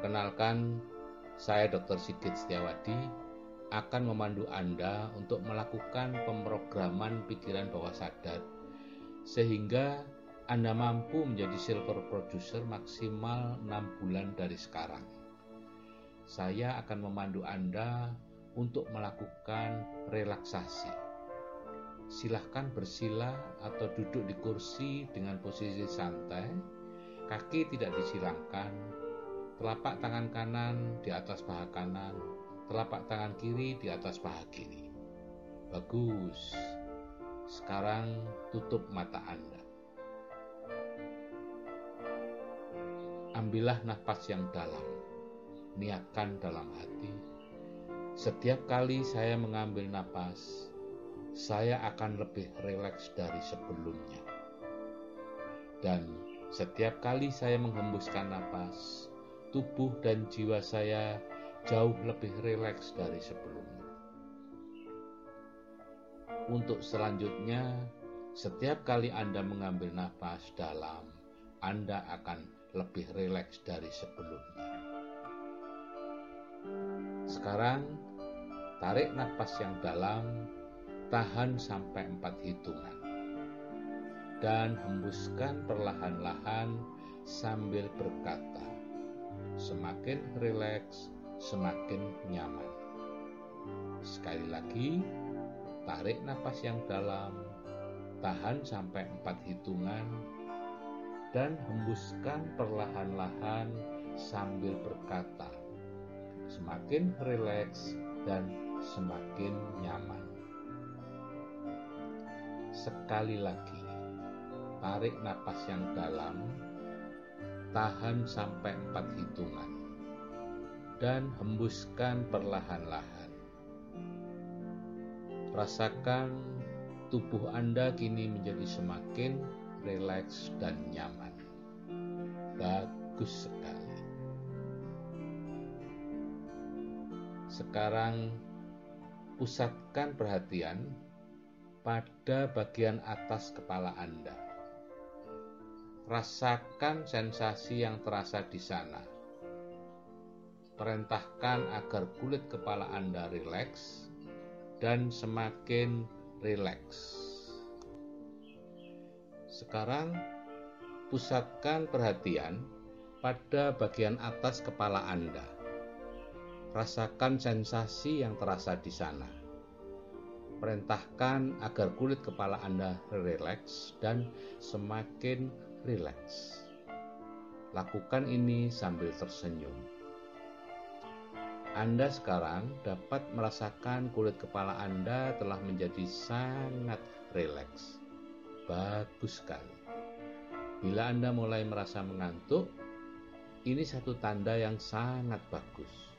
Perkenalkan, saya Dr. Sigit Setiawadi akan memandu Anda untuk melakukan pemrograman pikiran bawah sadar sehingga Anda mampu menjadi silver producer maksimal 6 bulan dari sekarang. Saya akan memandu Anda untuk melakukan relaksasi. Silahkan bersila atau duduk di kursi dengan posisi santai, kaki tidak disilangkan, telapak tangan kanan di atas paha kanan, telapak tangan kiri di atas paha kiri. Bagus. Sekarang tutup mata Anda. Ambillah nafas yang dalam. Niatkan dalam hati. Setiap kali saya mengambil nafas, saya akan lebih rileks dari sebelumnya. Dan setiap kali saya menghembuskan nafas, tubuh dan jiwa saya jauh lebih rileks dari sebelumnya. Untuk selanjutnya, setiap kali Anda mengambil nafas dalam, Anda akan lebih rileks dari sebelumnya. Sekarang, tarik nafas yang dalam, tahan sampai empat hitungan, dan hembuskan perlahan-lahan sambil berkata, semakin rileks, semakin nyaman. Sekali lagi, tarik nafas yang dalam, tahan sampai empat hitungan, dan hembuskan perlahan-lahan sambil berkata, semakin rileks dan semakin nyaman. Sekali lagi, tarik nafas yang dalam, tahan sampai empat hitungan, dan hembuskan perlahan-lahan. Rasakan tubuh Anda kini menjadi semakin rileks dan nyaman. Bagus sekali. Sekarang pusatkan perhatian pada bagian atas kepala Anda Rasakan sensasi yang terasa di sana. Perintahkan agar kulit kepala Anda rileks dan semakin rileks. Sekarang, pusatkan perhatian pada bagian atas kepala Anda. Rasakan sensasi yang terasa di sana. Perintahkan agar kulit kepala Anda rileks dan semakin rileks. Lakukan ini sambil tersenyum. Anda sekarang dapat merasakan kulit kepala Anda telah menjadi sangat rileks. Bagus sekali. Bila Anda mulai merasa mengantuk, ini satu tanda yang sangat bagus.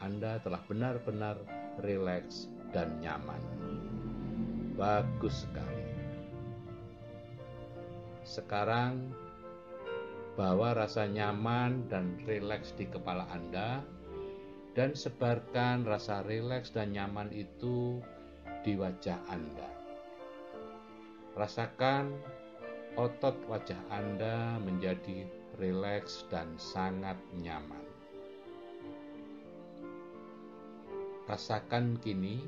Anda telah benar-benar rileks dan nyaman. Bagus sekali. Sekarang bawa rasa nyaman dan rileks di kepala Anda dan sebarkan rasa rileks dan nyaman itu di wajah Anda. Rasakan otot wajah Anda menjadi rileks dan sangat nyaman. Rasakan kini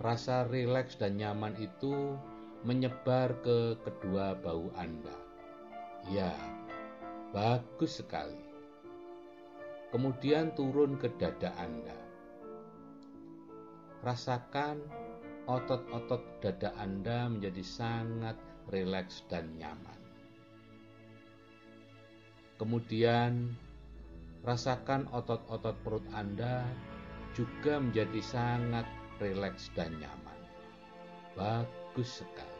rasa rileks dan nyaman itu menyebar ke kedua bau Anda. Ya, bagus sekali. Kemudian turun ke dada Anda. Rasakan otot-otot dada Anda menjadi sangat rileks dan nyaman. Kemudian rasakan otot-otot perut Anda juga menjadi sangat rileks dan nyaman. Bagus sekali.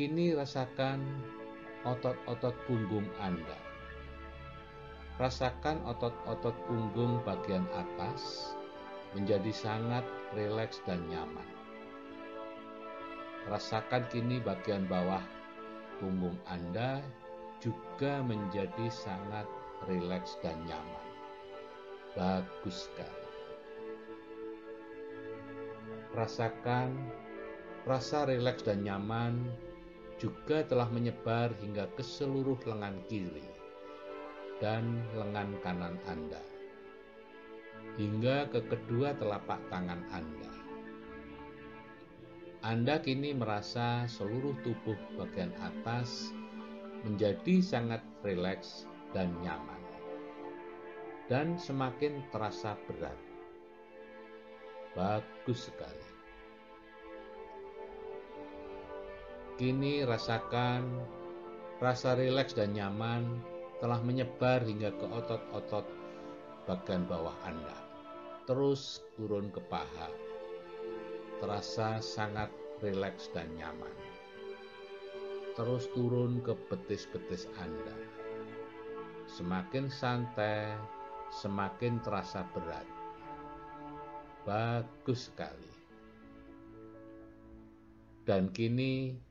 Kini rasakan otot-otot punggung Anda. Rasakan otot-otot punggung bagian atas menjadi sangat rileks dan nyaman. Rasakan kini bagian bawah punggung Anda juga menjadi sangat rileks dan nyaman. Bagus sekali. Rasakan rasa rileks dan nyaman juga telah menyebar hingga ke seluruh lengan kiri dan lengan kanan Anda, hingga ke kedua telapak tangan Anda. Anda kini merasa seluruh tubuh bagian atas menjadi sangat rileks dan nyaman, dan semakin terasa berat. Bagus sekali. Kini rasakan rasa rileks dan nyaman telah menyebar hingga ke otot-otot bagian bawah Anda. Terus turun ke paha. Terasa sangat rileks dan nyaman. Terus turun ke betis-betis Anda. Semakin santai, semakin terasa berat Bagus sekali. Dan kini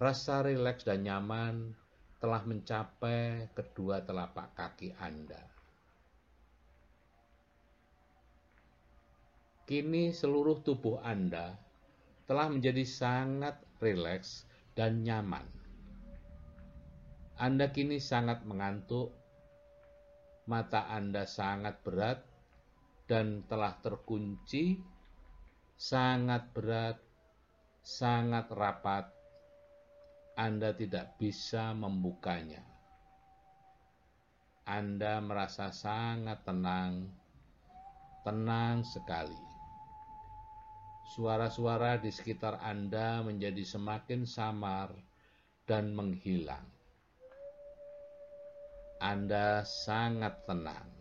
rasa rileks dan nyaman telah mencapai kedua telapak kaki Anda. Kini seluruh tubuh Anda telah menjadi sangat rileks dan nyaman. Anda kini sangat mengantuk, mata Anda sangat berat, dan telah terkunci, sangat berat, sangat rapat, Anda tidak bisa membukanya. Anda merasa sangat tenang, tenang sekali. Suara-suara di sekitar Anda menjadi semakin samar dan menghilang. Anda sangat tenang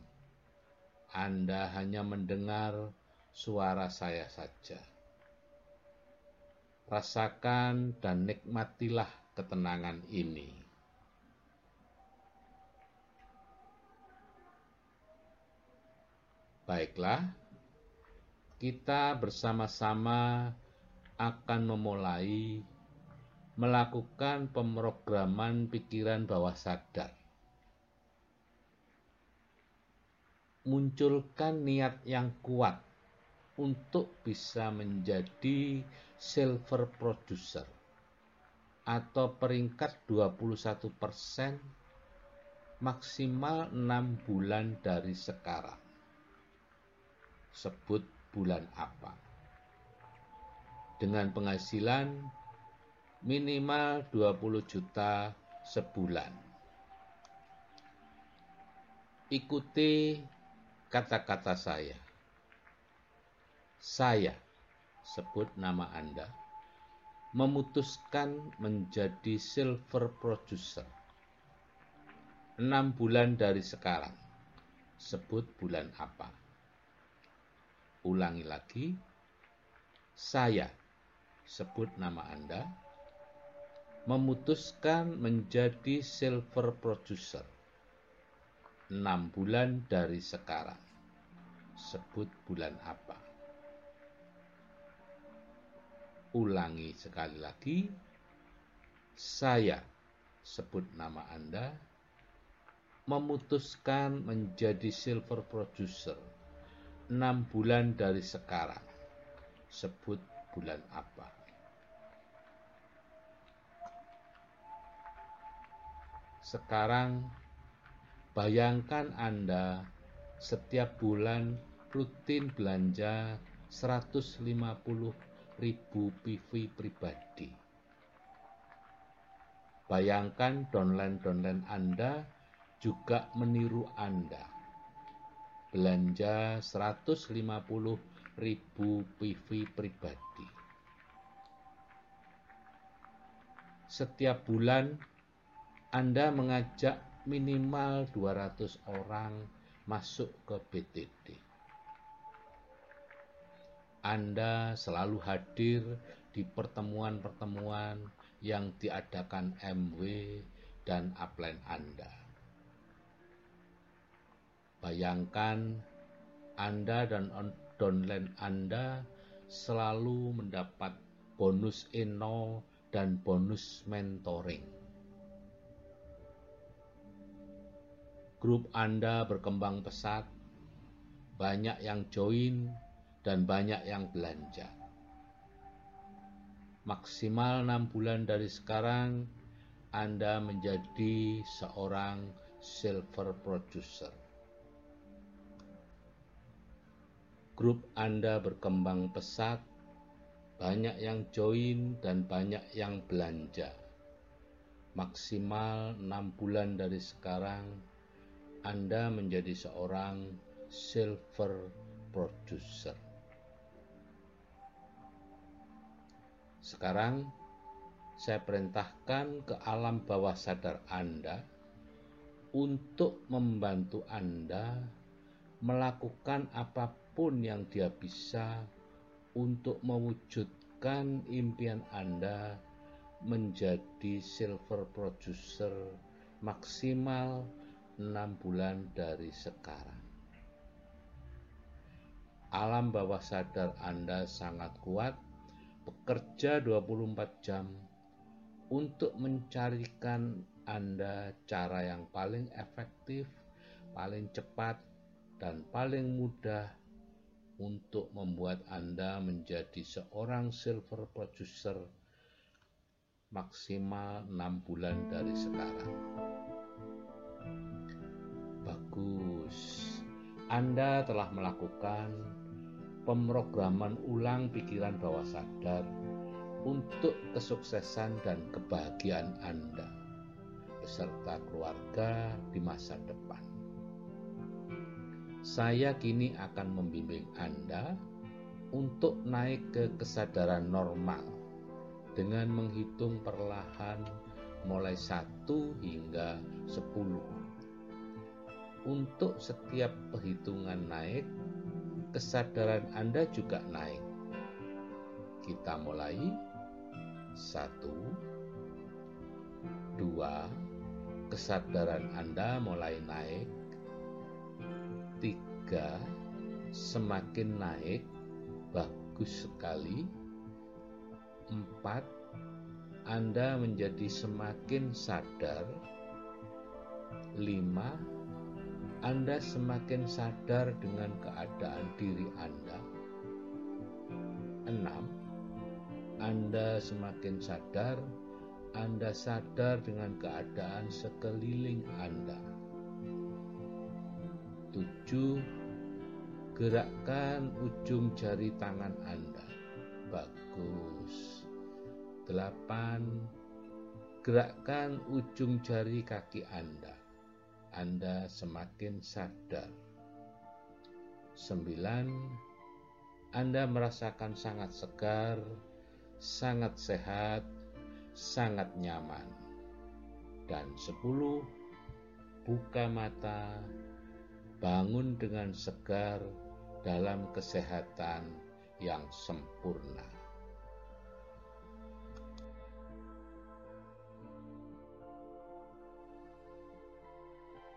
anda hanya mendengar suara saya saja. Rasakan dan nikmatilah ketenangan ini. Baiklah, kita bersama-sama akan memulai melakukan pemrograman pikiran bawah sadar. munculkan niat yang kuat untuk bisa menjadi silver producer atau peringkat 21% maksimal 6 bulan dari sekarang. Sebut bulan apa? Dengan penghasilan minimal 20 juta sebulan. Ikuti kata-kata saya. Saya, sebut nama Anda, memutuskan menjadi silver producer. Enam bulan dari sekarang, sebut bulan apa. Ulangi lagi, saya, sebut nama Anda, memutuskan menjadi silver producer enam bulan dari sekarang. Sebut bulan apa? Ulangi sekali lagi. Saya sebut nama Anda memutuskan menjadi silver producer enam bulan dari sekarang. Sebut bulan apa? Sekarang Bayangkan Anda setiap bulan rutin belanja 150 ribu PV pribadi. Bayangkan downline-downline Anda juga meniru Anda. Belanja 150 ribu PV pribadi. Setiap bulan Anda mengajak minimal 200 orang masuk ke BTD. Anda selalu hadir di pertemuan-pertemuan yang diadakan MW dan upline Anda. Bayangkan Anda dan downline Anda selalu mendapat bonus Eno dan bonus mentoring grup Anda berkembang pesat, banyak yang join, dan banyak yang belanja. maksimal enam bulan dari sekarang Anda menjadi seorang silver producer. Grup Anda berkembang pesat, banyak yang join dan banyak yang belanja. Maksimal enam bulan dari sekarang, Anda menjadi seorang silver producer. Sekarang saya perintahkan ke alam bawah sadar Anda untuk membantu Anda melakukan apa pun yang dia bisa untuk mewujudkan impian Anda menjadi silver producer maksimal 6 bulan dari sekarang. Alam bawah sadar Anda sangat kuat bekerja 24 jam untuk mencarikan Anda cara yang paling efektif, paling cepat, dan paling mudah untuk membuat Anda menjadi seorang silver producer maksimal 6 bulan dari sekarang. Bagus. Anda telah melakukan pemrograman ulang pikiran bawah sadar untuk kesuksesan dan kebahagiaan Anda beserta keluarga di masa depan. Saya kini akan membimbing Anda untuk naik ke kesadaran normal dengan menghitung perlahan mulai 1 hingga 10. Untuk setiap perhitungan naik, kesadaran Anda juga naik. Kita mulai. Satu, dua, kesadaran Anda mulai naik. Tiga, semakin naik, bagus sekali. Empat, Anda menjadi semakin sadar. Lima, anda semakin sadar dengan keadaan diri Anda. Enam, Anda semakin sadar, Anda sadar dengan keadaan sekeliling Anda. Tujuh, gerakkan ujung jari tangan Anda. Bagus. Delapan, gerakkan ujung jari kaki Anda. Anda semakin sadar. Sembilan, Anda merasakan sangat segar, sangat sehat, sangat nyaman. Dan sepuluh, buka mata, bangun dengan segar dalam kesehatan yang sempurna.